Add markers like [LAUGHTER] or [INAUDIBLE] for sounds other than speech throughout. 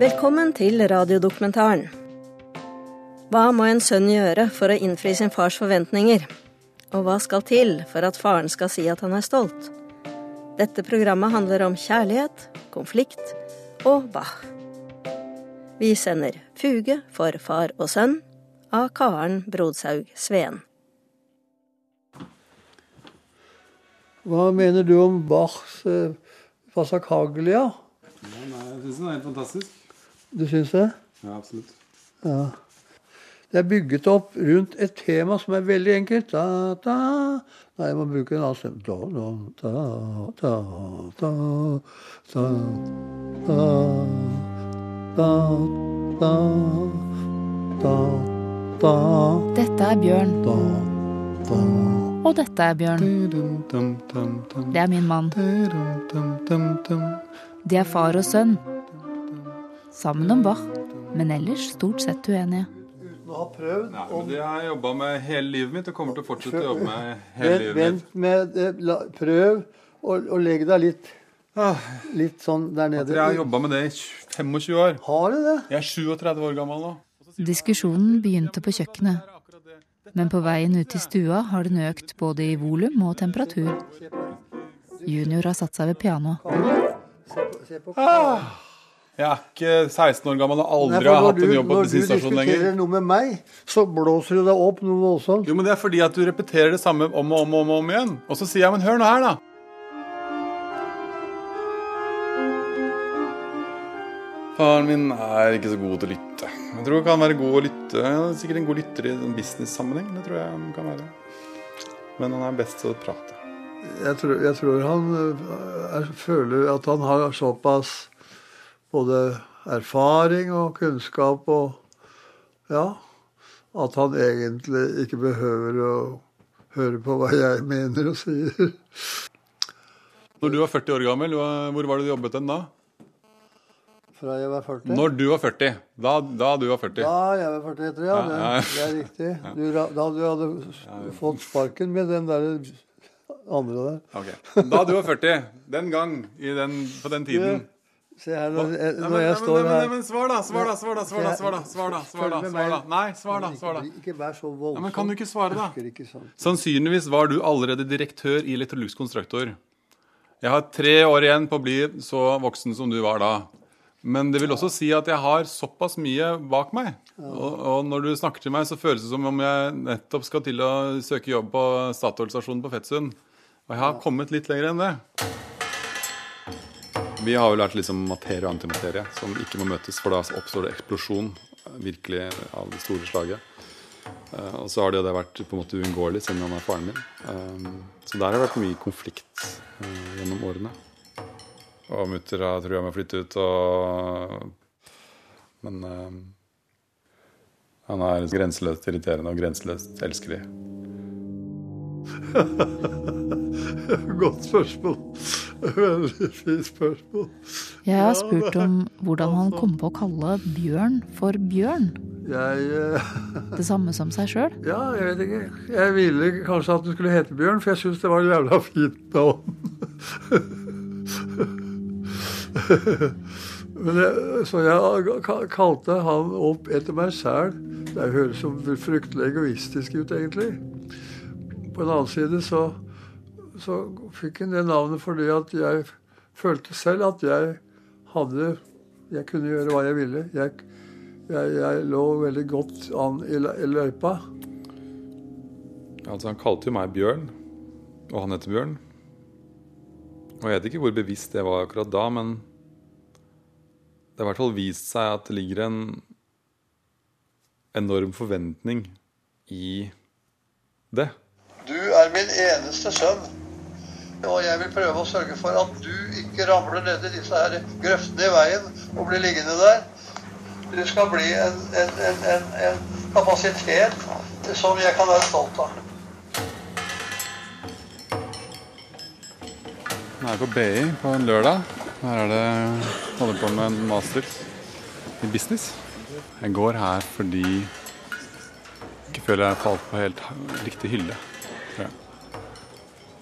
Velkommen til radiodokumentaren. Hva må en sønn gjøre for å innfri sin fars forventninger? Og hva skal til for at faren skal si at han er stolt? Dette programmet handler om kjærlighet, konflikt og Bach. Vi sender Fuge for far og sønn av Karen Brodsaug Sveen. Hva mener du om Bachs fasakaglia? Passacaglia? Ja, jeg syns den er helt fantastisk. Du syns det? Ja, absolutt. Ja. Det er bygget opp rundt et tema som er veldig enkelt. Da, da. Nei, jeg må bruke en annen stemme. Da, da, da, da, da, da, da, da, da, da, Dette er Bjørn, da, da. og dette er Bjørn. Det er min mann. dum, dum, dum, dum. De er far og sønn. Sammen om Bach, men ellers stort sett uenige. Uten å ha prøvd Nei, om men Det har jeg jobba med hele livet mitt og kommer til å fortsette å jobbe med hele Vent, livet mitt. vent med det. La, prøv å, legge deg litt, Ah, litt sånn der nede. Jeg har jobba med det i 25 år. Har du det? Jeg er 37 år gammel nå. Diskusjonen begynte på kjøkkenet, men på veien ut til stua har den økt både i volum og temperatur. Junior har satt seg ved pianoet. Se på, se på. Jeg er ikke 16 år gammel og aldri Nei, har hatt en jobb på Når du diskuterer noe med meg, så blåser du deg opp noe voldsomt. Jo, men Det er fordi at du repeterer det samme om og om og om, om igjen. Og så sier jeg, men hør nå her, da. Faren min er ikke så god til å lytte. Jeg tror han kan være god å lytte. Han er sikkert en god lytter i en business-sammenheng. Det tror jeg han kan være. Men han er best til å prate. Jeg tror, jeg tror han Jeg er, føler at han har såpass både erfaring og kunnskap og Ja. At han egentlig ikke behøver å høre på hva jeg mener og sier. Når du var 40 år gammel, hvor var det du jobbet den da? Fra jeg var 40. Når du var 40. Da, da du var 40. Da jeg var 40 etter, ja. Det, det er riktig. Du, da du hadde fått sparken med den der andre der. Okay. Da du var 40. Den gang, i den, på den tiden. Se her, når, jeg- når jeg nei, står nei, her men- men Svar, da! Svar, da! Svar, da! Svar, da! Svar, da! Svar, da! Svar, da! Svar, da! Nei, svar, da! Svar, da. Ikke vær så voldsom. Men kan du ikke svare, da? Ikke sånn. Sannsynligvis var du allerede direktør i Electrolux Constructor. Jeg har tre år igjen på å bli så voksen som du var da. Men det vil også si at jeg har såpass mye bak meg. Og, og når du snakker til meg, så føles det som om jeg nettopp skal til å søke jobb på Statoil-stasjonen på Fettsund. Og jeg har kommet litt lenger enn det. Vi har jo lært liksom materie og antimaterie som ikke må møtes, for da oppstår det eksplosjon virkelig av det store slaget. Eh, og så har det jo det vært på en måte uunngåelig, siden han er faren min. Um, så der har det vært mye konflikt eh, gjennom årene. Og mutter har trua med å flytte ut, og Men eh, han er grenseløst irriterende og grenseløst elskelig. [LAUGHS] Godt spørsmål. [LAUGHS] Veldig spørsmål. Jeg har spurt om hvordan han kom på å kalle Bjørn for Bjørn. Jeg eh, [LAUGHS] Det samme som seg sjøl. Ja, jeg vet ikke. Jeg ville kanskje at den skulle hete Bjørn, for jeg syns det var en jævla fint navn. [LAUGHS] Men jeg, så jeg kalte han opp etter meg sjæl. Det høres jo fryktelig egoistisk ut, egentlig. På en annen side så, så fikk han det navnet fordi at jeg følte selv at jeg hadde Jeg kunne gjøre hva jeg ville. Jeg, jeg, jeg lå veldig godt an i i løypa. Altså, han kalte jo meg Bjørn, og han heter Bjørn. Og jeg vet ikke hvor bevisst det var akkurat da, men det har i hvert fall vist seg at det ligger en enorm forventning i det. Du er min eneste sønn, og jeg vil prøve å sørge for at du ikke ramler ned i disse her grøftene i veien og blir liggende der. Du skal bli en, en, en, en kapasitet som jeg kan være stolt av. Nå er jeg på BI på en lørdag. Her er det holder på med en master i business. Jeg går her fordi jeg ikke føler jeg har falt på helt riktig hylle.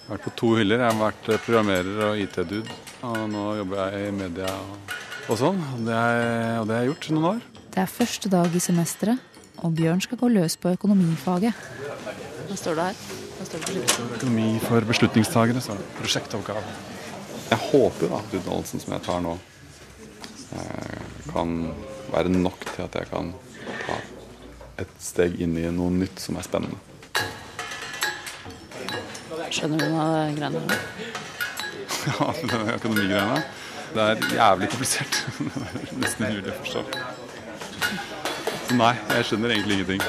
Jeg. Har vært på to hyller. Jeg har vært programmerer og IT-dude. Og nå jobber jeg i media og og sånn. Det er, og det har jeg gjort noen år. Det er første dag i semesteret, og Bjørn skal gå løs på økonomifaget. Hva står det her? Hva står det på Økonomi for beslutningstagere, så prosjektoppgave. Jeg håper da at utdannelsen som jeg tar nå, eh, kan være nok til at jeg kan ta et steg inn i noe nytt som er spennende. Skjønner du noe av greiene? [LAUGHS] Ja, de økonomigreiene. Det er jævlig komplisert. Det [LAUGHS] er nesten umulig å forstå. Så nei, jeg skjønner egentlig ingenting.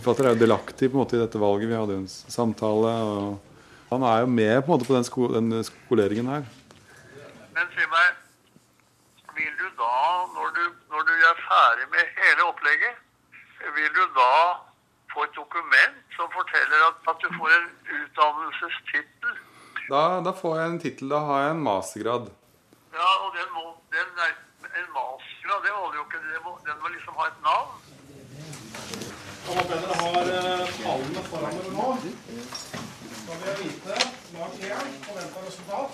Forfatter er jo delaktig på en måte i dette valget. Vi hadde jo en samtale. og Han er jo med på en måte på den, sko den skoleringen her. Men si meg, vil du da, når du, når du er ferdig med hele opplegget, vil du da få et dokument som forteller at, at du får en utdannelsestittel? Da, da får jeg en tittel. Da har jeg en mastergrad. Ja, og den må, den er, en mastergrad, det holder jo ikke. Den må, den må liksom ha et navn. Jeg håper dere har eh, tallene foran dere nå. Skal vi vite snart igjen forventa resultat.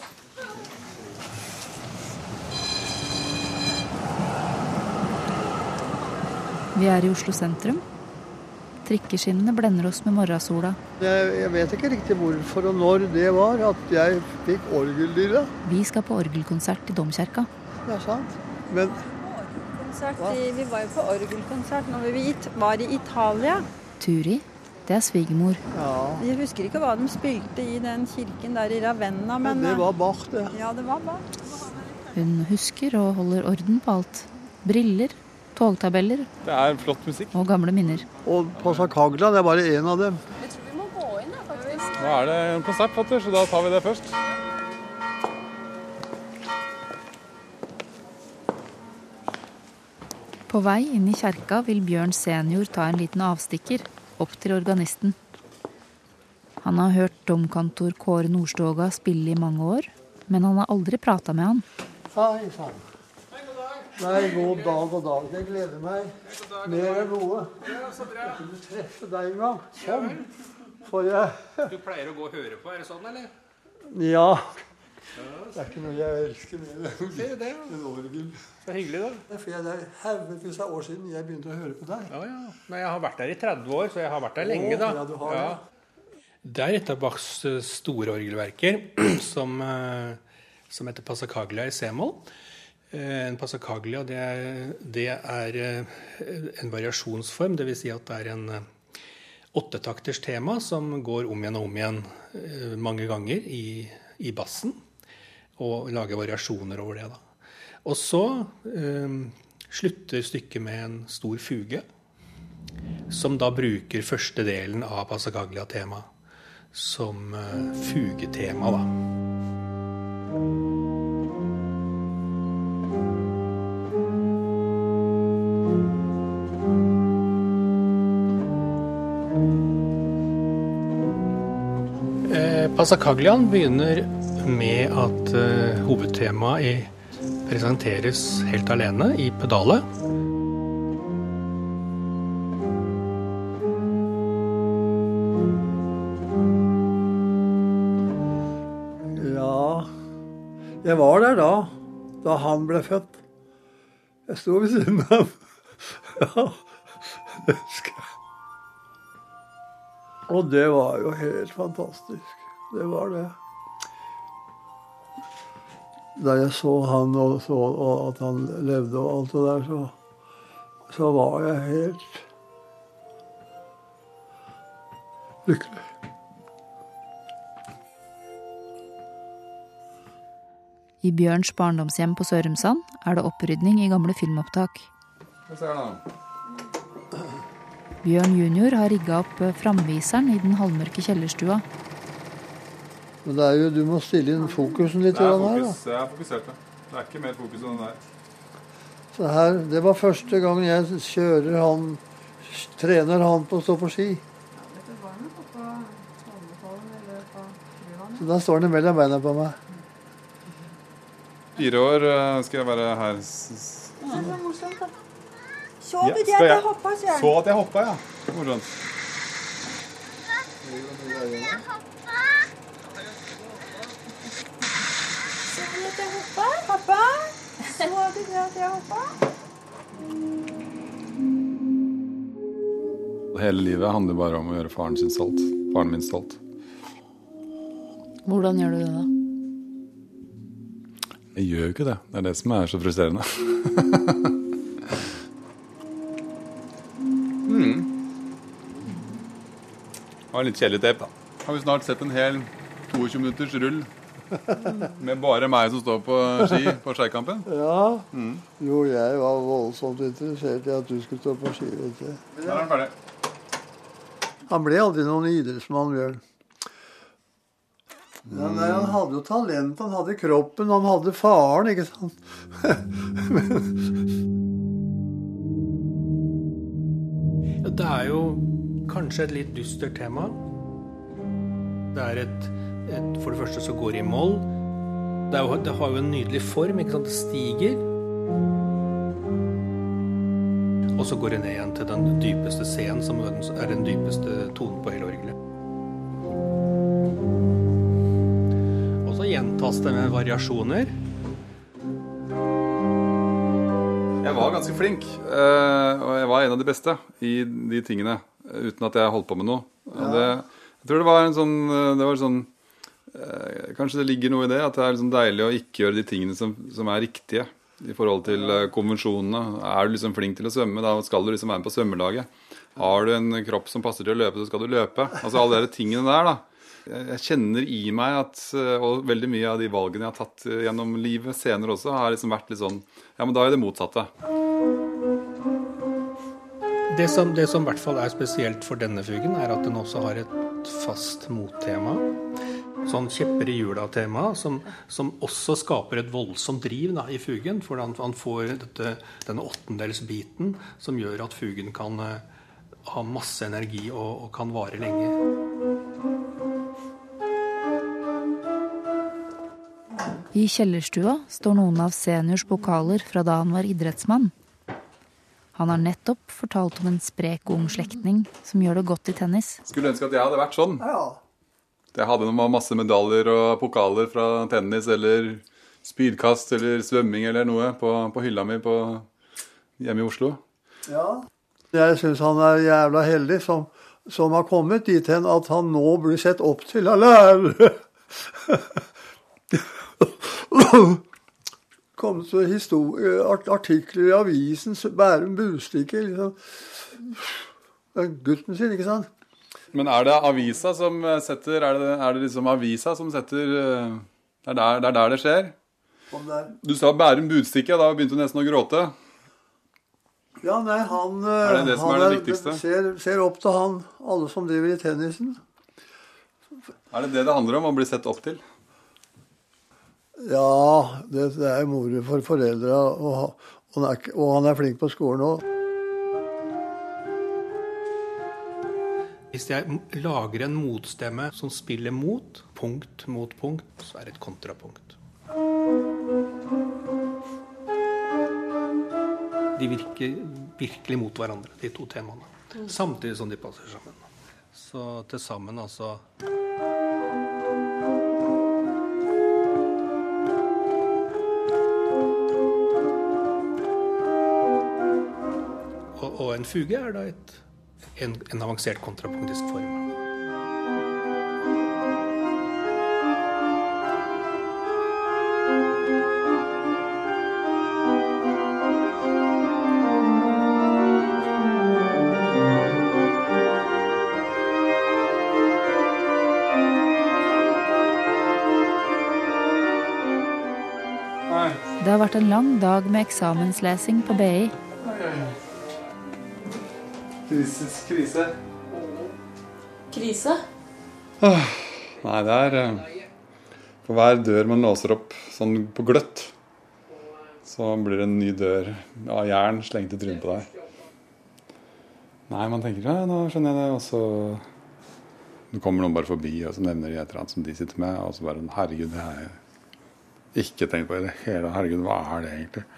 Vi er i Oslo sentrum. Trikkeskinnene blender oss med morgensola. Jeg, jeg vet ikke riktig hvorfor og når det var at jeg fikk orgeldilla. Vi skal på orgelkonsert i Domkirka. Det er sant. Men i, vi var jo på orgelkonsert når vi var i Italia. Turi, det er svigermor. ja, Jeg husker ikke hva de spilte i den kirken der i Ravenna, men det var Bach, det. Ja, det var Bach. Hun husker og holder orden på alt. Briller, togtabeller Det er flott musikk. og gamle minner. Og Passacaglia, det er bare én av dem. Nå er det en konsert, Fatter, så da tar vi det først. På vei inn i kjerka vil Bjørn senior ta en liten avstikker opp til organisten. Han har hørt domkantor Kåre Nordstoga spille i mange år, men han har aldri prata med han. Hei sann. Nei, god dag, og dag. Jeg gleder meg mer enn noe. Jeg kunne treffe deg en gang. Sånn. For jeg Du pleier å gå og høre på, er det sånn, eller? Ja. Det er ikke noe jeg elsker mer enn orgel. Så hyggelig, da. Det er fordi det er haugevis av år siden jeg begynte å høre på deg. Ja, ja. Nei, jeg har vært der i 30 år, så jeg har vært der lenge, da. ja, du har det. Det er et av Bachs eh, store orgelverker [CLEARS THROAT] som, eh, som heter Passacaglia i c-moll. Eh, En passacaglia det det er eh, en variasjonsform, dvs. Si at det er en eh, åttetakters tema som går om igjen og om igjen mange ganger i, i bassen. Og lager variasjoner over det. da. Og så eh, slutter stykket med en stor fuge, som da bruker første delen av Passacaglia-temaet som fugetema, da. Passacagliaen begynner med at uh, hovedtemaet presenteres helt alene i pedalet. Ja Jeg var der da. Da han ble født. Jeg sto ved siden av ham. Ja, det husker jeg. Og det var jo helt fantastisk. Det var det. Da jeg så han og så og at han levde og alt det der, så, så var jeg helt lykkelig. I Bjørns barndomshjem på Sørumsand er det opprydning i gamle filmopptak. Vi ser nå. Bjørn junior har rigga opp framviseren i den halvmørke kjellerstua. Men det er jo, du må stille inn fokusen litt Det er fokus, her, da. Jeg er fokusert. ja. Det er ikke mer fokus enn den der. Så her, det var første gang jeg kjører han, trener han på å stå på ski. Så da står han mellom beina på meg. Fire år eh, skal jeg være her. S- s- Så morsomt, du det skal at jeg jeg- hoppa, sier Så at jeg hoppa, ja. Morsomt. At jeg hoppa? Pappa? Så du det at jeg hoppa? Hele livet handler bare om å gjøre faren sin stolt. Faren min stolt. Hvordan gjør du det, da? Jeg gjør jo ikke det. Det er det som er så frustrerende. [LAUGHS] mm. Det var litt kjedelig tape, da. Har vi snart sett en hel 22 minutters rull [LAUGHS] med bare meg som står på ski på Skeikampen? Ja. Jo, jeg var voldsomt interessert i at du skulle stå på ski. vet du. Der er han ferdig. Han ble aldri noen idrettsmann, Bjørn. Ja, nei, han hadde jo talent, han hadde kroppen, han hadde faren, ikke sant? [LAUGHS] Det er jo kanskje et litt dystert tema. Det er et For det første så går det i moll. Det, er jo, det har jo en nydelig form. ikke sant? Det stiger. Og så går det ned igjen til den dypeste C-en, som er den dypeste tonen på hele orgelet. Og så gjentas det med variasjoner. Jeg var ganske flink, eh, og jeg var en av de beste i de tingene. eh, Uten at jeg holdt på med noe. Det, jeg tror det var en sånn, eh, det var sånn eh, Kanskje det ligger noe i det, at det er liksom deilig å ikke gjøre de tingene som, som er riktige i forhold til eh, konvensjonene. Er du liksom flink til å svømme, da skal du liksom være med på svømmelaget. Har du en kropp som passer til å løpe, så skal du løpe. Altså alle de tingene der, da. Jeg kjenner i meg at eh, Og veldig mye av de valgene jeg har tatt eh, gjennom livet senere også, har liksom vært litt sånn Ja, men da er det motsatte. Det som, det som i hvert fall er spesielt for denne fugen, er at den også har et fast mottema. Sånn kjepper i hjula-tema, som, som også skaper et voldsomt driv da, i fugen. For han, han får dette, denne åttendelsbiten som gjør at fugen kan eh, ha masse energi og, og kan vare lenge. I kjellerstua står noen av seniors pokaler fra da han var idrettsmann. Han har nettopp fortalt om en sprek ung slektning som gjør det godt i tennis. Skulle ønske at jeg hadde vært sånn. Ja. Jeg hadde noen masse medaljer og pokaler fra tennis eller spydkast eller svømming eller noe på, på hylla mi på, hjemme i Oslo. ja. Jeg syns han er jævla heldig som, som har kommet dit hen at han nå blir sett opp til av lærere. [LAUGHS] så histori- artikler i avisen, Bærum Bustikke liksom. Det er Gutten sin, ikke sant? Men er det avisa som setter Er det, er det liksom avisa som setter eh, det er, der, det er der det skjer? Er Du sa Bærum Budstikke, da begynte du nesten å gråte. Ja, nei, han, Er det det som er det viktigste? Ser, ser opp til han, alle som driver i tennisen. Er det det det handler om? Å bli sett opp til? Ja, det, det er moro for foreldra, og, og, han og han er flink på skolen òg. Hvis jeg lager en motstemme som spiller mot, punkt mot punkt, så er det et kontrapunkt. De virker virkelig mot hverandre, de to temaene. Samtidig som de passer sammen. Så til sammen altså Og, en fuge er da et, en, en avansert kontrapunktisk form. Det har vært en lang dag med eksamenslesing på BI. Krises, krise. Krise? Nei, det er eh, For hver dør man låser opp sånn på gløtt, så blir det en ny dør av jern slengt i trynet på deg. Nei, man tenker ja, nå skjønner jeg det, og så Nå kommer noen bare forbi, og så nevner de et eller annet som de sitter med, og så bare Herregud, det har jeg ikke tenkt på i det hele Herregud, hva er det egentlig?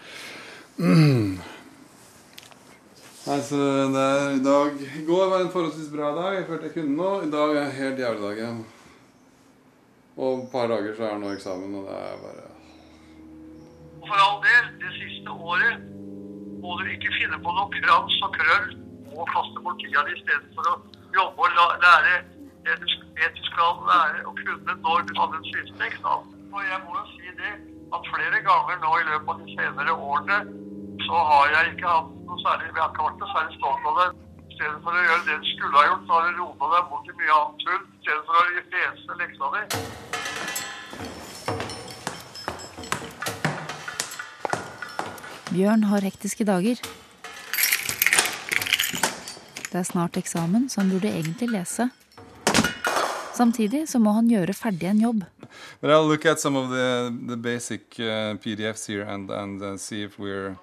Mm. [CLEARS THROAT] Nei, så det er, i dag I går var en forholdsvis bra dag. Jeg følte jeg kunne noe. I dag er helt jævlig dag igjen. Og et par dager så er det nå eksamen, og det er bare Og for all del, det siste året må du ikke finne på noe krans og krøll og kaste bort tida di istedenfor å jobbe og lære det du, det du skal lære og kunne når du hadde en siste eksamen. Og jeg må jo si det at flere ganger nå i løpet av de senere årene så har jeg ikke hatt noe særlig, vi har ikke vært noe særlig stolt av det. I stedet for å gjøre det du skulle ha gjort, så har du rota deg bort i mye annet tull. I stedet for å lese leksa di. Bjørn har hektiske dager. Det er snart eksamen, så han burde egentlig lese. Samtidig så må han gjøre ferdig en jobb. But I'll look at some of the, the basic uh, PDFs here and, and uh, see if we're.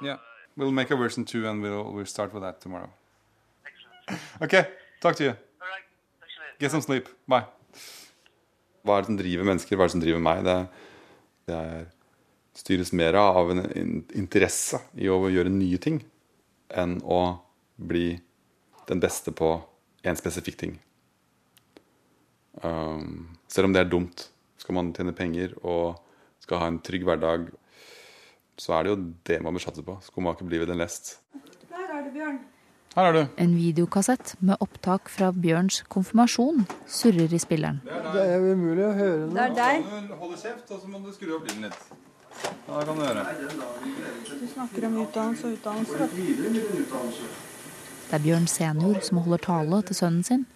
Yeah, we'll make a version two and we'll, we'll start with that tomorrow. excellent. [LAUGHS] Okay, talk to you. All right. Get some sleep. Bye. Hva er det som driver mennesker? Hva er det som driver meg? Det, det er, styres mer av en interesse i å gjøre nye ting enn å bli den beste på en spesifikk ting. Um, selv om det er dumt. Skal man tjene penger og skal ha en trygg hverdag, så er det jo det man bør satse på. Skomaker blir ved den lest. Der er du, Bjørn. Her er du. En videokassett med opptak fra Bjørns konfirmasjon surrer i spilleren. Det er jo umulig å høre Det er deg. Hold holder kjeft, og så må du skru opp lyden litt. Da det kan du gjøre. Du snakker om utdannelse og utdannelse. Det er Bjørn senior som holder tale til sønnen sin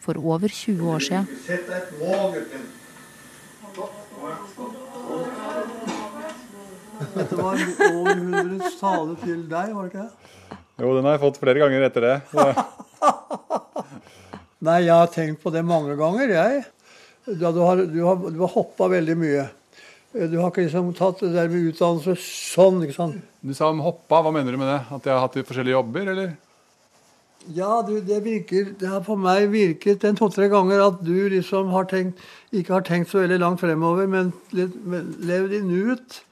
for over 20 år siden. Sett deg et mål, gutten. Dette var århundrets tale til deg, var det ikke det? Jo, den har jeg fått flere ganger etter det. [LAUGHS] Nei, jeg har tenkt på det mange ganger, jeg. Da du har, du har, du har hoppa veldig mye. Du har ikke liksom tatt det der med utdannelse sånn, ikke sant. Du sa om hoppa, hva mener du med det? At jeg har hatt forskjellige jobber, eller? Ja, du, det virker Det har på meg virket en to-tre ganger at du liksom har tenkt Ikke har tenkt så veldig langt fremover, men, men levd i nuet.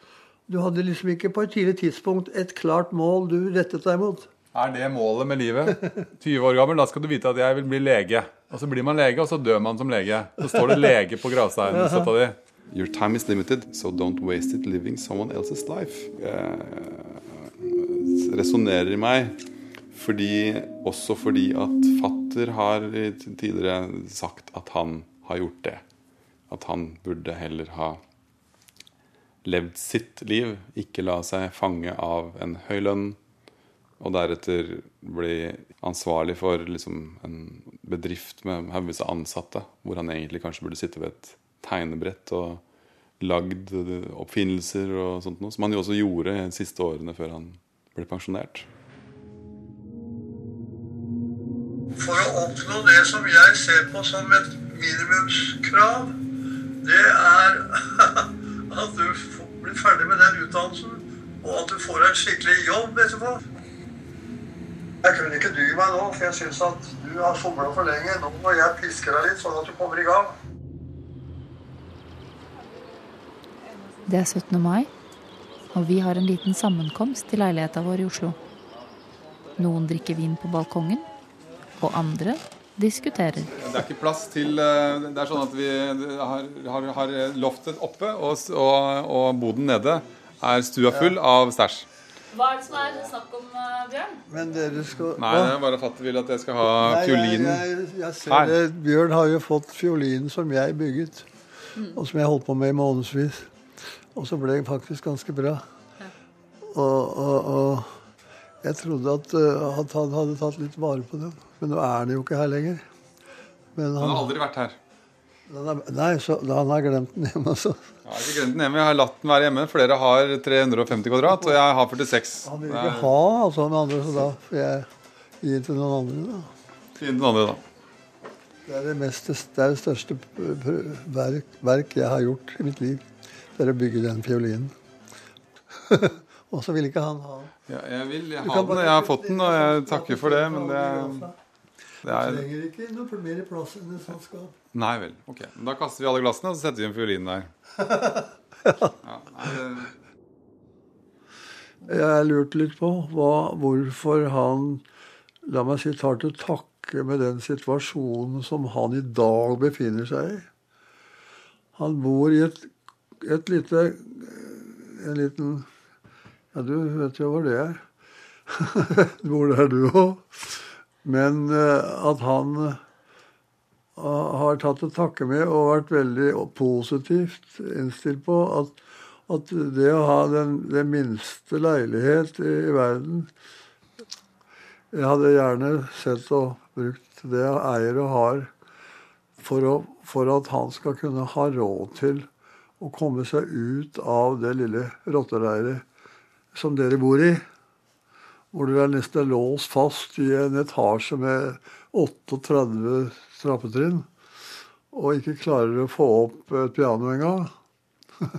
Du hadde liksom ikke på et tidlig tidspunkt et klart mål du rettet deg mot. Er det målet med livet? [LAUGHS] 20 år gammel, da skal du vite at jeg vil bli lege. Og så blir man lege, og så dør man som lege. Så står det lege på gravsteinen. [LAUGHS] støtta di. Your time is limited, so don't waste it living someone else's life. Eh, resonnerer i meg fordi, også fordi at fatter har tidligere sagt at han har gjort det. At han burde heller ha levd sitt liv, ikke la seg fange av en høy lønn, og deretter bli ansvarlig for liksom, en bedrift med haugevis av ansatte, hvor han egentlig kanskje burde sitte ved et tegnebrett og lagd oppfinnelser og sånt noe, som han jo også gjorde de siste årene før han ble pensjonert. For å oppnå det som jeg ser på som et minimumskrav, det er [LAUGHS] at du blir ferdig med den utdannelsen, og at du får en skikkelig jobb etterpå. Jeg kunne ikke dy meg nå, for jeg syns at du har somla for lenge. Nå må jeg piske deg litt, sånn at du kommer i gang. Det er 17. mai, og vi har en liten sammenkomst i leiligheta vår i Oslo. Noen drikker vin på balkongen, og andre diskuterer. Det er ikke plass til eh, Det er sånn at vi har, har, har loftet oppe, og, og, og boden nede er stua full av stæsj. Hva er det som er snakk om, Bjørn? Men dere skal Nei, det er bare fatter vil at jeg skal ha Nei, fiolinen. Jeg, jeg, jeg ser Her. det. Bjørn har jo fått fiolinen som jeg bygget, og som jeg holdt på med i månedsvis. Og så ble det faktisk ganske bra. Og, og, og jeg trodde at, uh, at han hadde tatt litt vare på den, men nå er han jo ikke her lenger. Men Han han, har aldri vært her. er, nei, så han har glemt den hjemme. altså. Jeg har ikke glemt den hjemme. Jeg har latt den være hjemme. Flere har 350 kvadrat, og jeg har 46. Han vil ikke er ha altså, med andre, så da får jeg gi til noen andre. da. fint den andre, da. Det er det, mest, det, er det største verk, verk jeg har gjort i mitt liv. Det er å bygge den fiolinen. [LAUGHS] og så vil ikke han ha den. Ja, jeg vil ha den, jeg har fått den, og jeg takker for det, men det, Du det er trenger ikke noe mer plass enn et sånt skap. Nei vel. Ok. Da kaster vi alle glassene, og så setter vi en fiolin der. [LAUGHS] Ja, nei, det- Jeg lurte litt på hva, hvorfor han la meg si, tar til takke med den situasjonen som han i dag befinner seg i. Han bor i et, et lite En liten Ja, du vet jo hvor det er. [LAUGHS] hvor det er du òg. Men eh, at han eh, har tatt til takke med og vært veldig positivt innstilt på at, at det å ha den, den minste leilighet i, i verden Jeg hadde gjerne sett og brukt det jeg eier og har, for, å, for at han skal kunne ha råd til å komme seg ut av det lille rottereiret som dere bor i. Hvor dere er nesten låst fast i en etasje med 38 trappetrinn. Og ikke klarer å få opp et piano engang. [LAUGHS]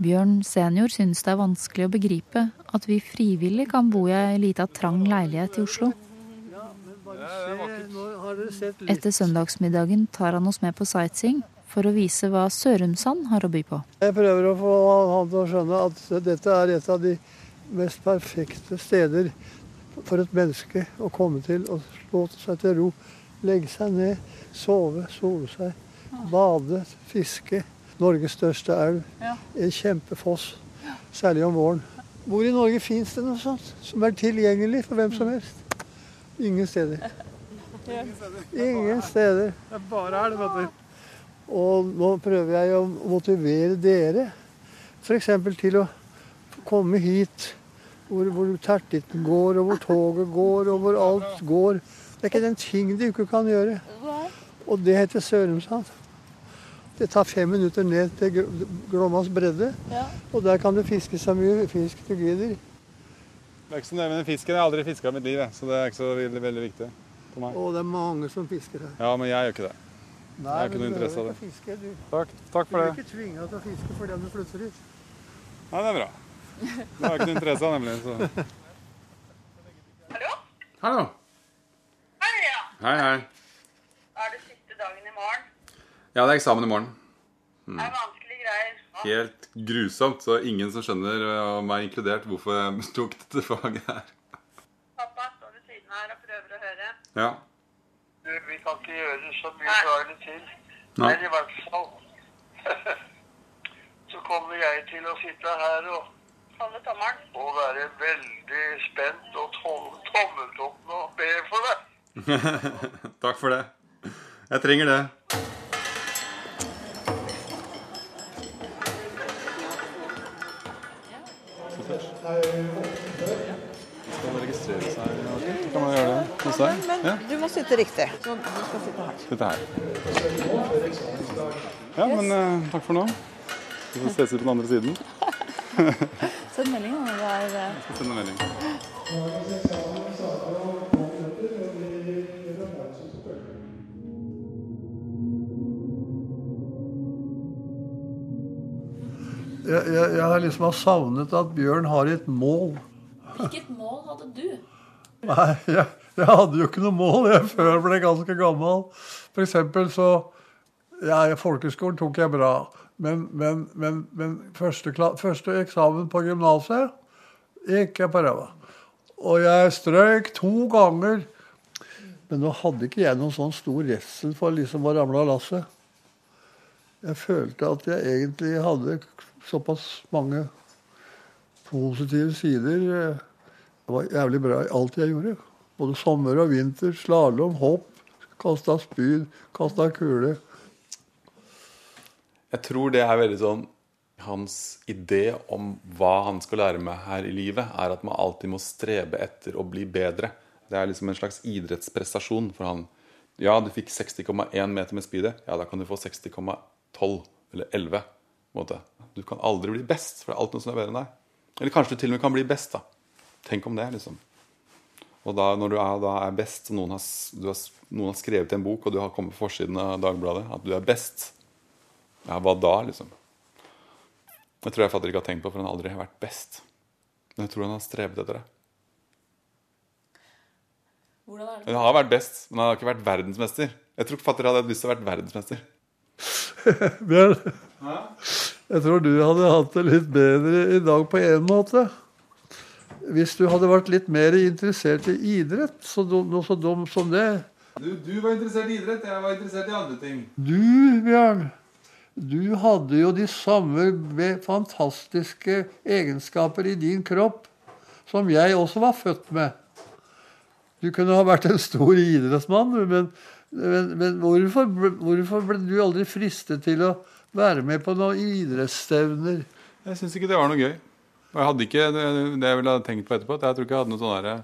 Bjørn senior synes det er vanskelig å begripe at vi frivillig kan bo i ei lita trang leilighet i Oslo. Etter søndagsmiddagen tar han oss med på sightseeing for å vise hva Sørumsand har å by på. Jeg prøver å få han til å skjønne at dette er et av de mest perfekte steder for et menneske å komme til og slå seg til ro. Legge seg ned, sove, sole seg, bade, fiske. Norges største elv. En kjempefoss, særlig om våren. Hvor i Norge fins det noe sånt som er tilgjengelig for hvem som helst? Ingen steder. Ingen steder. Det er bare elv, vet du. Og nå prøver jeg å motivere dere f.eks. til å komme hit hvor, hvor tertitten går, og hvor toget går, og hvor alt går. Det er ikke den ting du ikke kan gjøre. Og det heter Sørumsand. Det tar fem minutter ned til Gl- Glommas bredde, og der kan du fiske så mye fisk du gidder. Det er ikke så nøye med den fisken. Jeg har aldri fiska i mitt liv, så det er ikke så veldig, veldig viktig for meg. Og det er mange som fisker her. Ja, men jeg gjør ikke det. Nei, har ikke noe du interesse av ikke Fiske, du. Takk, takk Du for blir det. ikke tvinga til å fiske fordi du flytter hit. Nei, det er bra. Det har jeg ikke noe interesse av, nemlig. Så. Hallo? Hallo. Hei, ja. Hei, hei. Er det siste dagen i morgen? Ja, det er eksamen i morgen. Det er vanskelige greier. Helt grusomt, så ingen som skjønner, og meg inkludert, hvorfor jeg [LAUGHS] tok dette faget her. Pappa står ved siden her og prøver å høre. Ja. Du, vi kan ikke gjøre så mye daglig til. Nei. Men i hvert fall [LAUGHS] så kommer jeg til å sitte her og, og være veldig spent og tom, tommeltotten og be for deg. [LAUGHS] Takk for det. Jeg trenger det. Skal man men? Ja, Du må sitte riktig. Så du skal sitte her. sitte her. Ja, men uh, takk for nå. Vi får ses på den andre siden. [LAUGHS] Send melding om det er Jeg skal sende melding. Jeg, jeg, jeg har liksom har savnet at Bjørn har et mål. Hvilket mål hadde du? Nei, jeg, jeg hadde jo ikke noe mål jeg [LAUGHS] før jeg ble ganske gammel. For eksempel så ja, Folkeskolen tok jeg bra. Men, men, men, men første, første eksamen på gymnaset gikk jeg på ræva. Og jeg strøyk to ganger. Men nå hadde ikke jeg noen sånn stor redsel for liksom å ramle av lasset. Jeg følte at jeg egentlig hadde såpass mange positive sider. Det var jævlig bra i alt jeg gjorde. Både sommer og vinter, slalåm, hopp, kasta spyd, kasta kule. Jeg tror det er veldig sånn Hans idé om hva han skal lære meg her i livet, er at man alltid må strebe etter å bli bedre. Det er liksom en slags idrettsprestasjon for han. Ja, du fikk 60,1 meter med spydet. Ja, da kan du få 60,12 eller 11. måte. Du kan aldri bli best, for det er alltid noe som er bedre enn deg. Eller kanskje du til og med kan bli best, da. Tenk om det, liksom. Og da, når du er, da er best, og noen har, du har, noen har skrevet en bok, og du har kommet på forsiden av Dagbladet, at du er best, ja, hva da, liksom? Jeg tror jeg fatter ikke har tenkt på, for han aldri har aldri vært best. Men jeg tror han har strevet etter det. Han har vært best, men han har ikke vært verdensmester. Jeg tror fatter hadde lyst til å være verdensmester. [LAUGHS] Bjørn, jeg tror du hadde hatt det litt bedre i dag på en måte. Hvis du hadde vært litt mer interessert i idrett, så dum, noe så dum som det, Du, du var interessert i idrett, jeg var interessert i andre ting. Du, Bjørn, du hadde jo de samme fantastiske egenskaper i din kropp som jeg også var født med. Du kunne ha vært en stor idrettsmann, men, men, men hvorfor, hvorfor ble du aldri fristet til å være med på noen idrettsstevner? Jeg syns ikke det var noe gøy. Jeg hadde ikke det, jeg ville ha tenkt på etterpå. at Jeg tror ikke jeg hadde noe sånn derre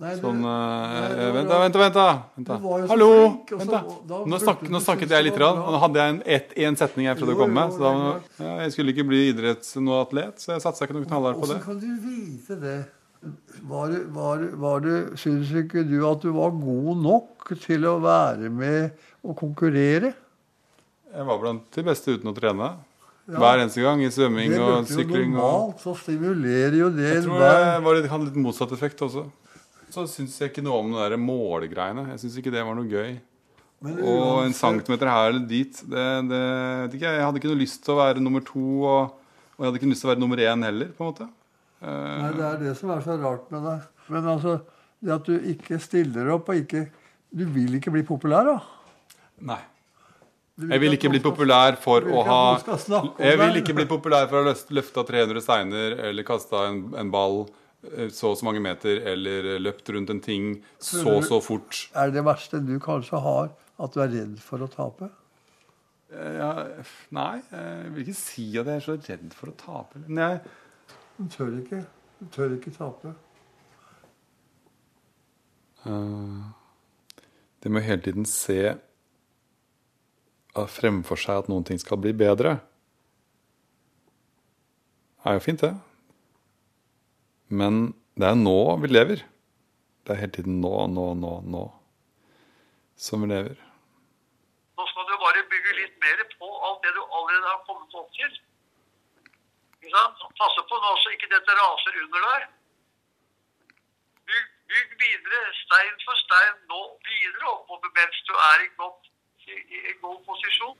Nei, du- Sånn Nei, eh, var Vent, da, vent, vent. Vent da. Hallo! flink, Vent, da. da Nå, snak, nå snakket jeg litt. Rann, og nå hadde jeg en, ett- en setning jeg prøvde Jo, å komme med. Så da, ja, jeg skulle ikke bli idretts noe atlet, så jeg satsa ikke noe knallhardt på det. Hvordan kan du vite det? Var var, var det, Syns ikke du at du var god nok til å være med og konkurrere? Jeg var blant de beste uten å trene. Hver eneste gang i svømming og sykling. Det sykling. Og normalt, så stimulerer jo det jeg tror det var litt, hadde litt motsatt effekt også. Så syns jeg ikke noe om de målgreiene. Jeg syns ikke det var noe gøy. Men Og en centimeter her eller dit det, det, jeg. hadde ikke noe lyst til å være nummer to, og, og jeg hadde ikke lyst til å være nummer én heller. på en måte. Eh, Nei, Det er det som er så rart med deg. Men altså, det at du ikke stiller opp og ikke Du vil ikke bli populær, da? nei. Jeg vil ikke bli populær for å ha Jeg vil ikke bli populær for å ha løfta 300 steiner eller kasta en, en ball eh, så og så mange meter eller løpt rundt en ting så og så fort. Er det verste du kanskje har, at du er redd for å tape? Eh, Ja, nei, jeg vil ikke si at jeg er så redd for å tape. Men jeg, Du tør ikke. Du tør ikke tape. Uh, Det med å hele tiden se eh, fremfor seg at noen ting skal bli bedre, er jo fint, det. Men det er nå vi lever. Det er hele tiden nå, nå, nå, nå som vi lever. Nå skal du bare bygge litt mer på alt det du allerede har kommet opp til. Ikke? Passe på nå så ikke dette raser under deg. Bygg, bygg videre, stein for stein, nå videre oppover mens du er i, godt, i, i, i god posisjon.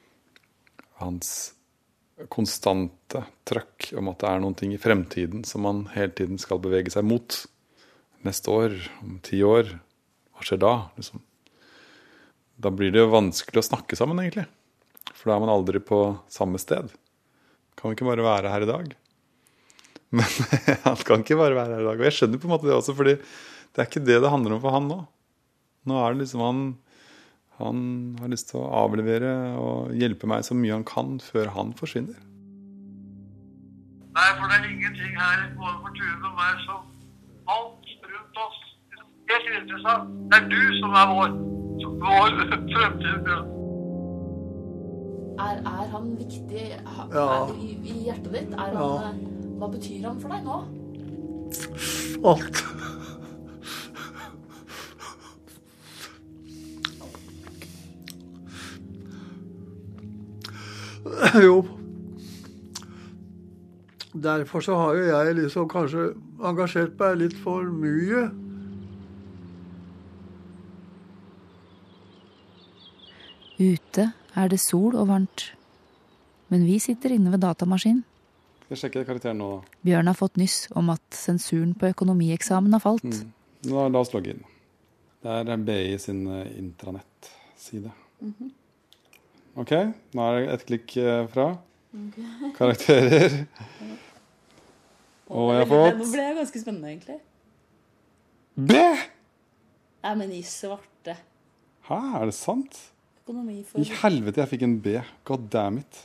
Hans konstante trøkk om at det er noen ting i fremtiden som man hele tiden skal bevege seg mot. Neste år, om ti år, hva skjer da? Liksom. Da blir det jo vanskelig å snakke sammen, egentlig. For da er man aldri på samme sted. Kan vi ikke bare være her i dag? [LAUGHS] Men han kan ikke bare være her i dag. Og jeg skjønner på en måte det også, fordi det er ikke det det handler om for han nå. Nå er det liksom han han har lyst til å avlevere og hjelpe meg så mye han kan før han forsvinner. Nei, for det er ingenting her både for Tune og meg som alt rundt oss. Helt interessant. Det er du som er vår, vår fremtid. Er, er han viktig ha, Ja. er, i, i hjertet ditt? Er han, Ja. eh, Hva betyr han for deg nå? Alt. [LAUGHS] [COUGHS] Jo. Derfor så har jo jeg liksom kanskje engasjert meg litt for mye. Ute er det sol og varmt. Men vi sitter inne ved datamaskinen. Skal jeg sjekke karakteren nå. Bjørn har fått nyss om at sensuren på økonomieksamen har falt. Mm. Nå, la oss logge inn. Det er BI sin eh, intranettside. OK, nå er det ett klikk fra. fra. Karakterer. Og jeg har fått Nå ble det ganske spennende, egentlig. B! Nei, men i svarte. Hæ, er det sant? For... I helvete, jeg fikk en B. God damn it.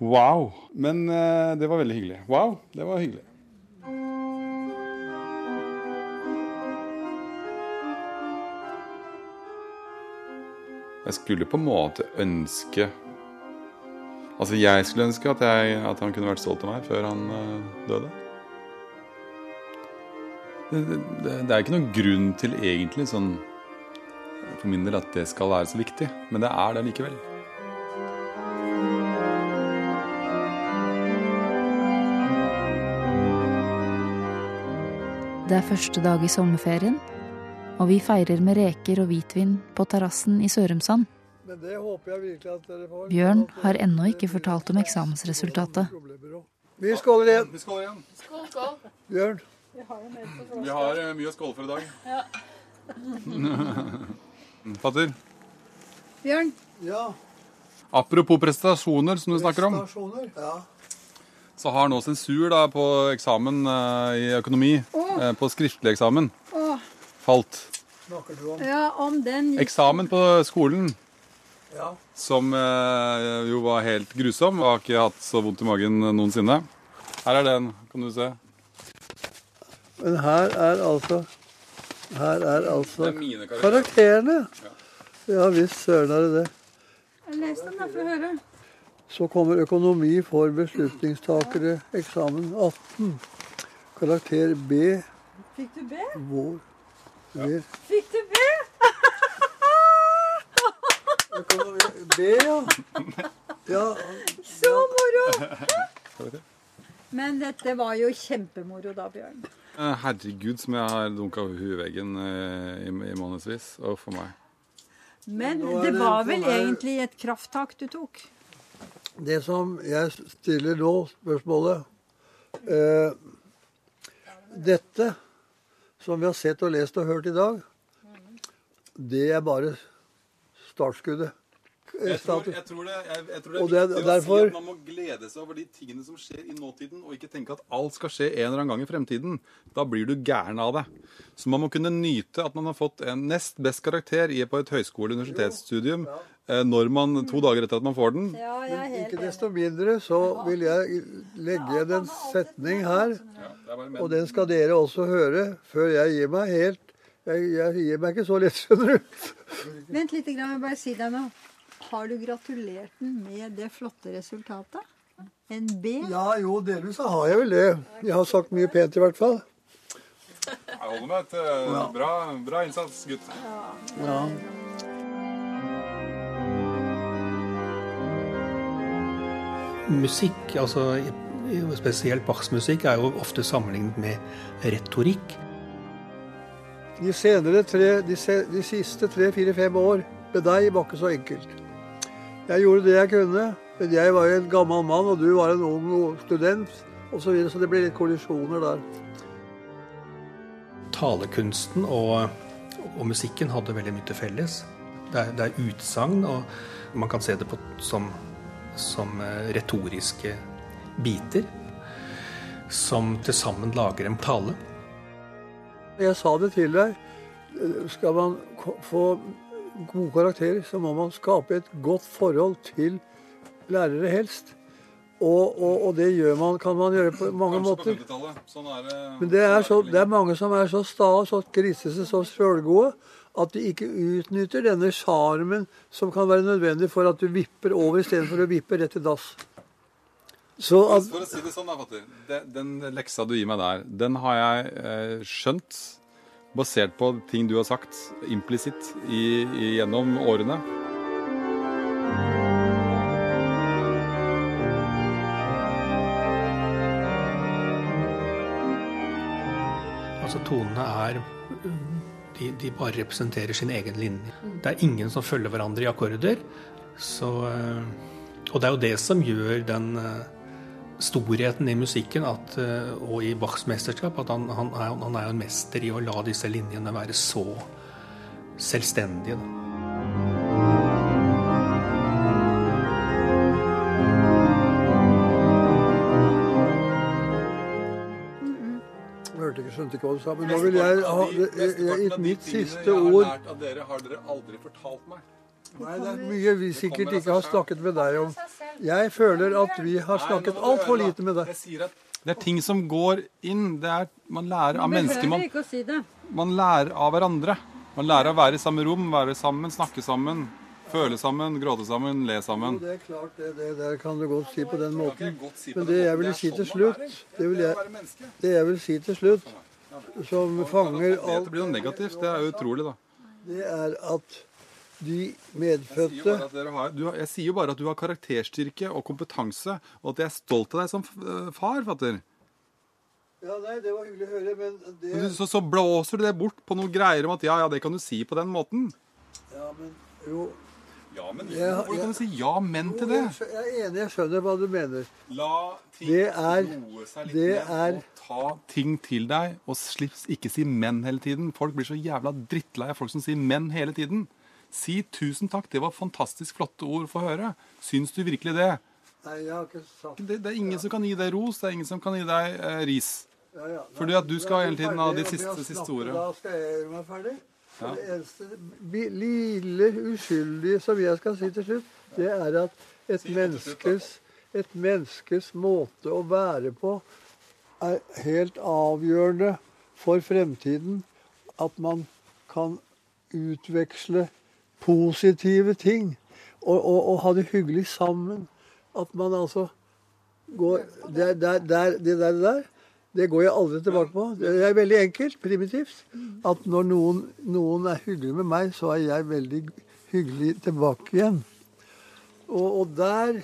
Wow. Men uh, det var veldig hyggelig. Wow, det var hyggelig. Jeg skulle på en måte ønske Altså, jeg skulle ønske at, jeg, at han kunne vært stolt av meg før han eh, døde. Det, det, det er ikke noen grunn til egentlig sånn for min del at det skal være så viktig, men det er det likevel. Det er første dag i sommerferien, og vi feirer med reker og hvitvin på terrassen i Sørumsand. Men det håper jeg virkelig at dere får. Bjørn har ennå ikke fortalt om eksamensresultatet. Vi skåler igjen. Vi skåler igjen. Skål, skål. Bjørn. Vi har eh, mye å skåle for i dag. Ja. [LAUGHS] Fatter. Bjørn, Ja. Apropos prestasjoner, som du snakker om, Prestasjoner. Ja. så har nå sensur da på eksamen eh, i økonomi, eh, på skriftlig eksamen. Falt. Snakker du om ja, om den gikk Eksamen på skolen, Ja. som eh, jo var helt grusom, og har ikke hatt så vondt i magen noensinne. Her er den, kan du se. Men her er altså Her er altså er karakterene. Ja visst søren er det det. Les den, da, for å høre. Så kommer økonomi for beslutningstakere, eksamen 18. Karakter B. Fikk du B? Vår. V. Fikk du B? B, ja. Ja, Så moro! Men dette var jo kjempemoro da, Bjørn. Eh, Herregud, som jeg har dunka i eh, i, i månedsvis. Og for meg. Men det det var vel egentlig et krafttak du tok? Det som jeg stiller nå, spørsmålet eh, Dette som vi har sett og lest og hørt i dag, det er bare startskuddet. Jeg tror, jeg tror det, jeg, jeg tror det er Og det viktig viktig derfor- å si at man må glede seg over de tingene som skjer i nåtiden, og ikke tenke at alt skal skje en eller annen gang i fremtiden. Da blir du gæren av det. Så man må kunne nyte at man har fått en nest best karakter på et høyskole- universitetsstudium eh, når man, to dager etter at man får den. Ja, jeg er helt Ikke desto mindre så vil jeg legge igjen en setning her, og den skal dere også høre før jeg gir meg helt. Jeg, jeg gir meg ikke så lett, skjønner du. Vent litt, jeg vil bare si deg noe. Har du gratulert den med det flotte resultatet? En B? Ja, jo, delvis så har jeg vel det. Jeg har sagt mye pent i hvert fall. Jeg holder meg til bra, bra innsats, gutt. Ja. Musikk, altså spesielt Bachs musikk, er jo ofte sammenlignet med retorikk. De senere tre, de, se, de siste tre, fire, fem år med deg var ikke så enkelt. Jeg gjorde det jeg kunne, men jeg var jo en gammel mann, og du var en ung student og så, videre, så det ble litt kollisjoner der. Talekunsten og, og musikken hadde veldig mye til felles. Det er, det er utsagn, og man kan se det på, som, som eh, retoriske biter som til sammen lager en tale. Jeg sa det til deg. Skal man få gode karakterer, så må man skape et godt forhold til lærere helst. Og, og, og det gjør man, kan man gjøre på mange måter. Sånn er det. Men det er, så, det er mange som er så sta, og så grisete, så sjølgode at de ikke utnytter denne sjarmen som kan være nødvendig for at du vipper over istedenfor å vippe rett i dass. Så at, For å si det sånn, da, Fatter. Den, den leksa du gir meg der, den har jeg eh, skjønt basert på ting du har sagt implisitt gjennom årene. Altså tonene er de, de bare representerer sin egen linje. Det er ingen som følger hverandre i akkorder. Så, eh, og det er jo det som gjør den eh, storheten i musikken at, eh, og i Bachs mesterskap, at han, han, er, han er jo en mester i å la disse linjene være så selvstendige. Da. Hørte ikke, hva du sa, men nå vil jeg ha I mitt siste ord av dere har dere aldri fortalt meg. Nei, det er mye vi sikkert ikke har snakket med deg om. Jeg føler at vi har snakket altfor lite med deg. Det er ting som går inn. Det er, man lærer av mennesker. Man, man lærer av hverandre. Man lærer å være i samme rom, være sammen, snakke sammen. Føle sammen, gråte sammen, le sammen. Jo, det er klart, det, det det kan du godt si på den måten. Men det jeg vil si til slutt, det vil jeg, det jeg vil si til slutt, som fanger alt Det blir noe negativt. Det er jo utrolig, da. det er at de Jeg sier, medfødte har, du jeg sier jo bare at du har karakterstyrke og kompetanse, og at jeg er stolt av deg som eh, far, fatter. Ja, nei, det var hyggelig å høre, men Men det du- Så, så blåser du det bort på noen greier om at ja, ja, det kan du si på den måten. Ja, men jo Ja, men Jeg- Hvordan kan du si ja, men til det? Jeg er enig, jeg skjønner hva du mener. La ting Det roe seg litt det ned, er- ta ting til deg, og slipp ikke si men hele tiden. Folk blir så jævla drittlei av folk som sier men hele tiden. Si tusen takk, det var fantastisk flotte ord å få høre. Syns du virkelig det? Nei, jeg har ikke sagt Det, det er ingen som kan gi deg ros, det er ingen som kan gi deg eh, ris. ja, ja. Fordi at du skal hele tiden ha de siste- siste ordene. Da skal jeg gjøre meg ferdig. Ja. Det eneste lille uskyldige som jeg skal si til slutt, det er at et Si menneskes, et menneskes måte å være på er helt avgjørende for fremtiden. At man kan utveksle positive ting og, og, og ha det hyggelig sammen. At man altså går der, der, der, Det der, der det går jeg aldri tilbake på. Det er veldig enkelt, primitivt. At når noen, noen er hyggelig med meg, så er jeg veldig hyggelig tilbake igjen. Og, og der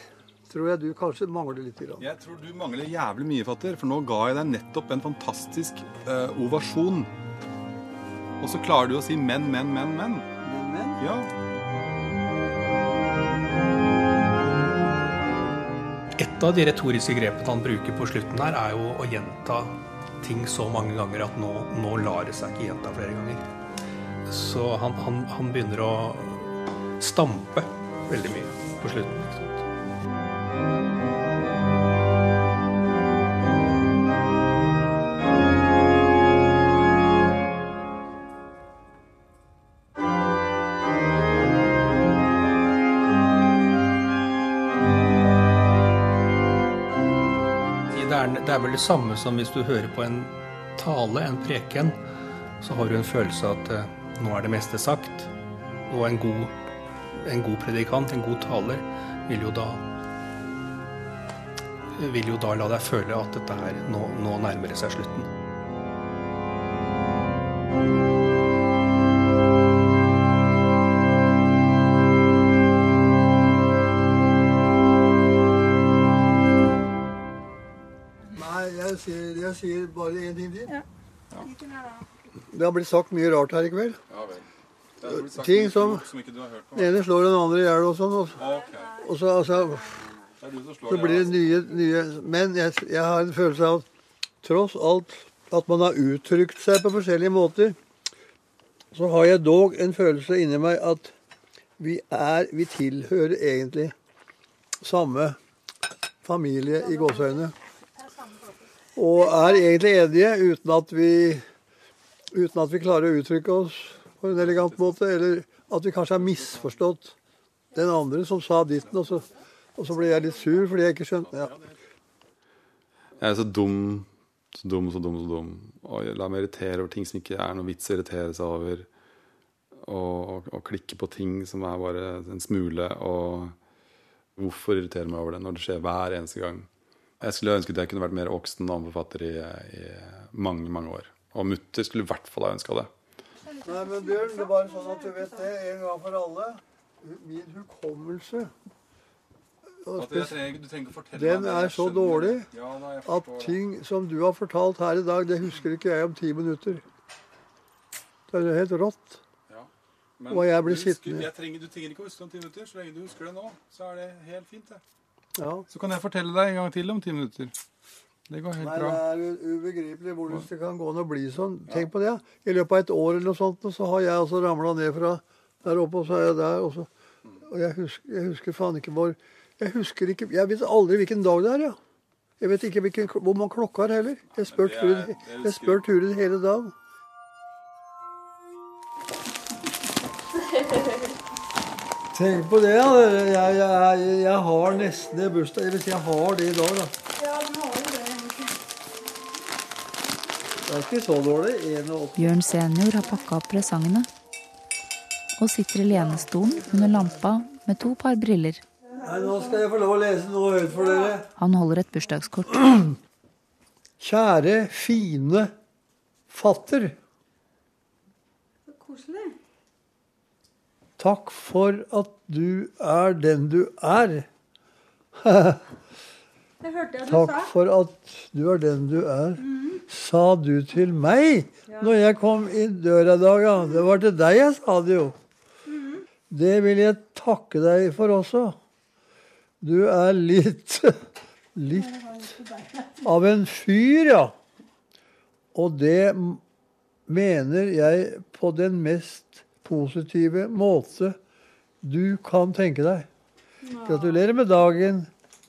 tror jeg du kanskje mangler litt. Grann. Jeg tror du mangler jævlig mye, fatter, for nå ga jeg deg nettopp en fantastisk uh, ovasjon. Og så klarer du å si men, men, men, men. Men, men, Ja. Et av de retoriske grepene han bruker på slutten her, er jo å gjenta ting så mange ganger at nå, nå lar det seg ikke gjenta flere ganger. Så han, han, han begynner å stampe veldig mye på slutten. Det er vel det samme som hvis du hører på en tale, en preken, så har du en følelse av at eh, nå er det meste sagt. Og en god, en god predikant, en god taler, vil jo da vil jo da la deg føle at dette her, nå, nå nærmer det seg slutten. Nei, jeg sier, jeg sier bare én ting til. Det har blitt sagt mye rart her i kveld. Ja vel. Ting som-. Den ene slår den andre i hjel og sånn. Og, Ok. og så, altså, Så blir det altså. nye, nye Men jeg, jeg har en følelse av at tross alt at man har uttrykt seg på forskjellige måter, så har jeg dog en følelse inni meg at vi er Vi tilhører egentlig samme familie i gåseøyne. Og er egentlig enige uten at vi uten at vi klarer å uttrykke oss på en elegant måte, eller at vi kanskje har misforstått den andre som sa ditten, og så, og så ble jeg litt sur fordi jeg ikke skjønte ja. Jeg er så dum, så dum, så dum, så dum. Og lar meg irritere over ting som ikke er noe vits å irritere seg over. Og, og, og klikke på ting som er bare en smule. Og hvorfor irritere meg over det når det skjer hver eneste gang? Jeg skulle ønske at jeg kunne vært mer voksen og forfatter i, i mange, mange år. Og mutter skulle i hvert fall ha ønska det. Nei, men Bjørn, det er bare sånn at du vet det en gang for alle. Min hukommelse og At jeg spes- trenger, du trenger ikke fortelle Den meg er så dårlig. Ja, da, at det. ting som du har fortalt her i dag, det husker ikke jeg om ti minutter. Det er helt rått. Ja. Men Og jeg blir husker- sittende. Jeg trenger, du trenger ikke å huske om ti minutter. Så lenge du husker det nå, så er det helt fint. det. Ja. Så kan jeg fortelle deg en gang til om ti minutter. Det går helt Nei, det er ubegripelig hvordan det kan gå an å bli sånn. Tenk på det. I løpet av et år eller noe sånt, så har jeg altså ramla ned fra der oppe, og så er jeg der. Og, så, og jeg, husker, jeg husker faen ikke hvor Jeg husker ikke Jeg vet aldri hvilken dag det er, ja. Jeg vet ikke hvilken, hvor man klokka er heller. Jeg spør ja, er- turen, jeg spør turen hele dagen. [LAUGHS] Tenk på det, ja. Jeg, jeg, jeg har nesten det bursdag. hvis jeg har det i dag, da. Ja, den har jo det. egentlig. Det er ikke så dårlig. 81. Bjørn senior har pakka opp presangene og sitter i lenestolen under lampa med to par briller. Nei, nå skal jeg få lov å lese noe høyt for dere. Han holder et bursdagskort. [CLEARS THROAT] Kjære, fine fatter. Så koselig. Takk for at du er den du er. [LAUGHS] Det hørte jeg du Takk sa. for at du er den du er, sa du til meg når jeg kom i døra i dag. Ja. Det var til deg jeg sa det jo. Det vil jeg takke deg for også. Du er litt [LAUGHS] litt av en fyr, ja. Og det mener jeg på den mest positive måte du kan tenke deg. Gratulerer med dagen,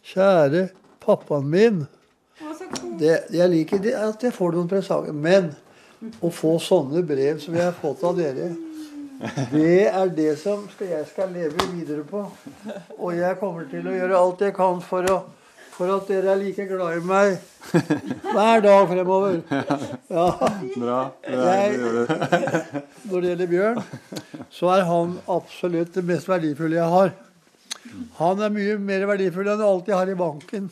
kjære pappaen min. Det, jeg liker det, at jeg får noen presanger. Men å få sånne brev som jeg har fått av dere, det er det som jeg skal leve videre på. Og jeg kommer til å gjøre alt jeg kan for, å, for at dere er like glad i meg hver dag fremover. Ja. Bra. Jeg, når det gjelder Bjørn, så er han absolutt det mest verdifulle jeg har. Han er mye mer verdifull enn du alltid har i banken.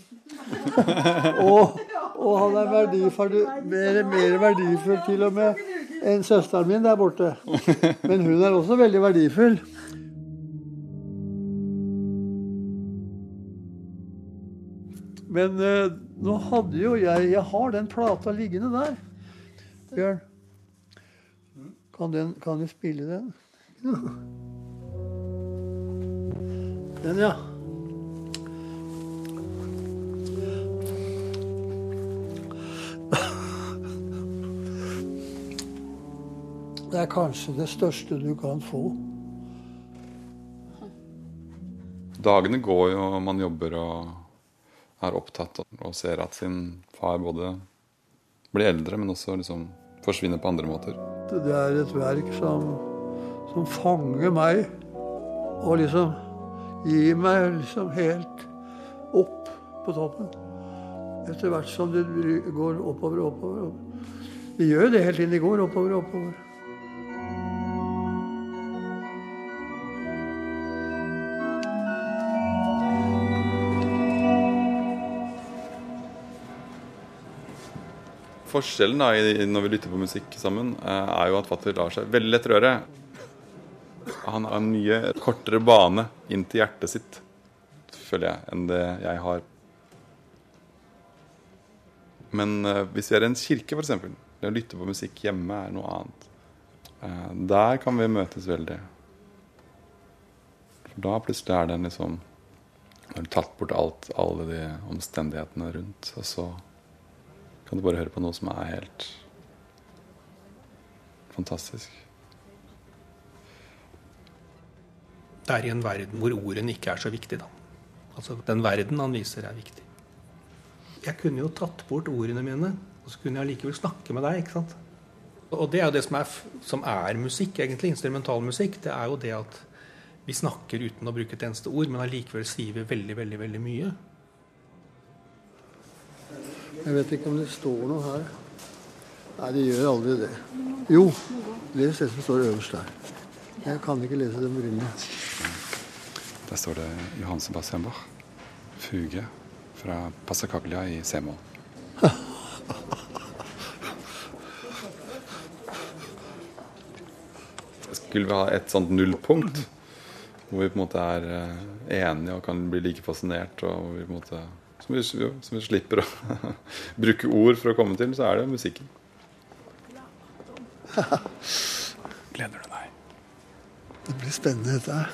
Og, og han er verdifull, mer, mer verdifull til og med enn søsteren min der borte. Men hun er også veldig verdifull. Men eh, nå hadde jo jeg Jeg har den plata liggende der. Bjørn. Kan, den, kan vi spille den? Den, ja. Det er kanskje det største du kan få. Dagene går jo, og man jobber og er opptatt og ser at sin far både blir eldre, men også liksom forsvinner på andre måter. Det er et verk som, som fanger meg og liksom gir meg liksom helt opp på toppen. Etter hvert som det går oppover og oppover. oppover. Det gjør det hele tiden. i går oppover og oppover. Forskjellen da, når vi lytter på musikk sammen, eh, er jo at fatter lar seg veldig lett røre. Han har en mye kortere bane inn til hjertet sitt, føler jeg, enn det jeg har. Men uh, hvis vi er i en kirke, f.eks., det å lytte på musikk hjemme er noe annet. Uh, der kan vi møtes veldig. For da plutselig er det en liksom Har du tatt bort alt, alle de omstendighetene rundt, og så kan du bare høre på noe som er helt fantastisk. Er i en verden hvor ordene ikke er så viktig, da. Altså, den verden han viser, er viktig. Jeg kunne jo tatt bort ordene mine, og så kunne jeg allikevel snakke med deg. ikke sant? Og det er jo det som er, som er musikk, egentlig. Instrumentalmusikk. Det er jo det at vi snakker uten å bruke et eneste ord, men allikevel sier vi veldig, veldig, veldig mye. Jeg vet ikke om det står noe her. Nei, det gjør aldri det. Jo, det er det som står øverst der. Jeg kan ikke lese den brillene. Der står det Johan Sebastian Bach. Fuge fra Passacaglia i C-moll. Skulle vi ha et sånt nullpunkt, hvor vi på en måte er eh, enige og kan bli like fascinert, og hvor vi på en måte, som, vi, jo, som vi slipper å [LAUGHS] bruke ord for å komme til, så er det musikken. Gleder du deg? Det blir spennende, dette her.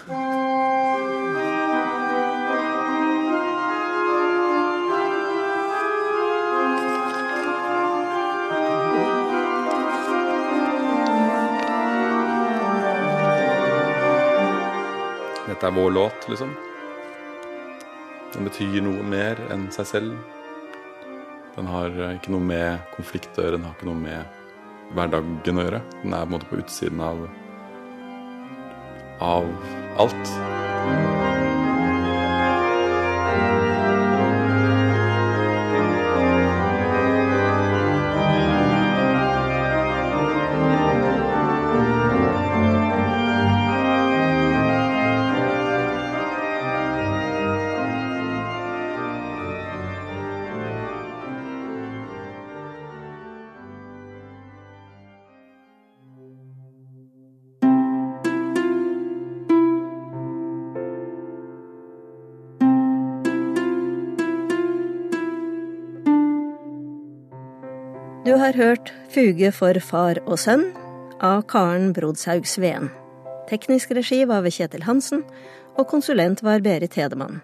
Dette er vår låt, liksom. Den betyr noe mer enn seg selv. Den har eh, ikke noe med konflikt å gjøre, den har ikke noe med hverdagen å gjøre. Den er på en måte på utsiden av av alt. Hørt Fuge for far og sønn av Karen Brodshaug Sveen. Teknisk regi var ved Kjetil Hansen, og konsulent var Berit Hedemann.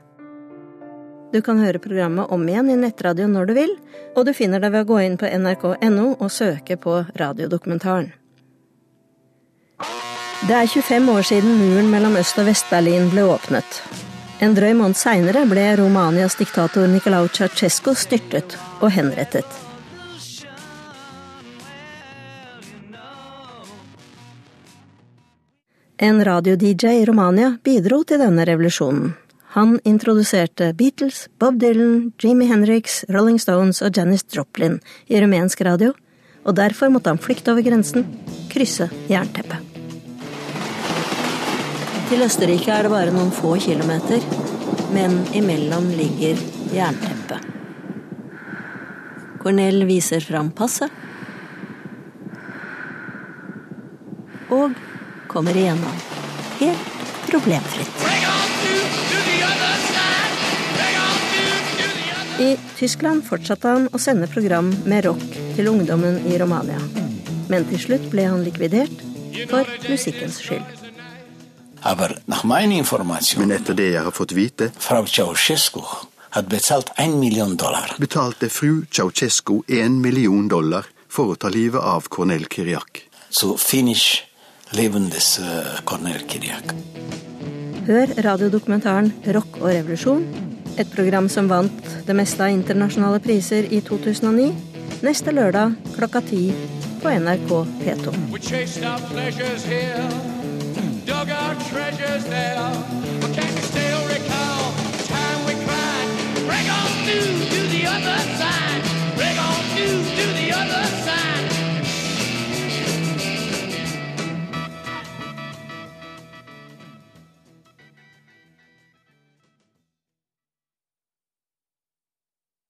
Du kan høre programmet om igjen i nettradioen når du vil, og du finner det ved å gå inn på nrk.no og søke på radiodokumentaren. Det er 25 år siden muren mellom Øst- og Vest-Berlin ble åpnet. En drøy måned seinere ble Romanias diktator Nicolau Ceaucescu styrtet og henrettet. En radio-DJ i Romania bidro til denne revolusjonen. Han introduserte Beatles, Bob Dylan, Jimmy Hendrix, Rolling Stones og Janis Joplin i rumensk radio, og derfor måtte han flykte over grensen, krysse jernteppet. Til Østerrike er det bare noen få kilometer, men imellom ligger jernteppet. Cornell viser fram passet. Og kommer igjennom. Helt problemfritt. I Tyskland fortsatte han å sende program med rock til ungdommen i Romania. Men til slutt ble han likvidert for musikkens skyld. Men etter det jeg har fått vite, Frau Ceausescu hadde betalt én Million Dollar. betalte fru Ceaucescu én million dollar for å ta livet av Cornel Kiriak. So finish levende eh, Kornel Kiriak. Hør radiodokumentaren 'Rock og revolusjon', et program som vant det meste av internasjonale priser i 2009, neste lørdag klokka ti på NRK P2. We chased our pleasures here, dug our treasures there, but can you still recall the time we cried? Break on through the other side, break on through to the other side.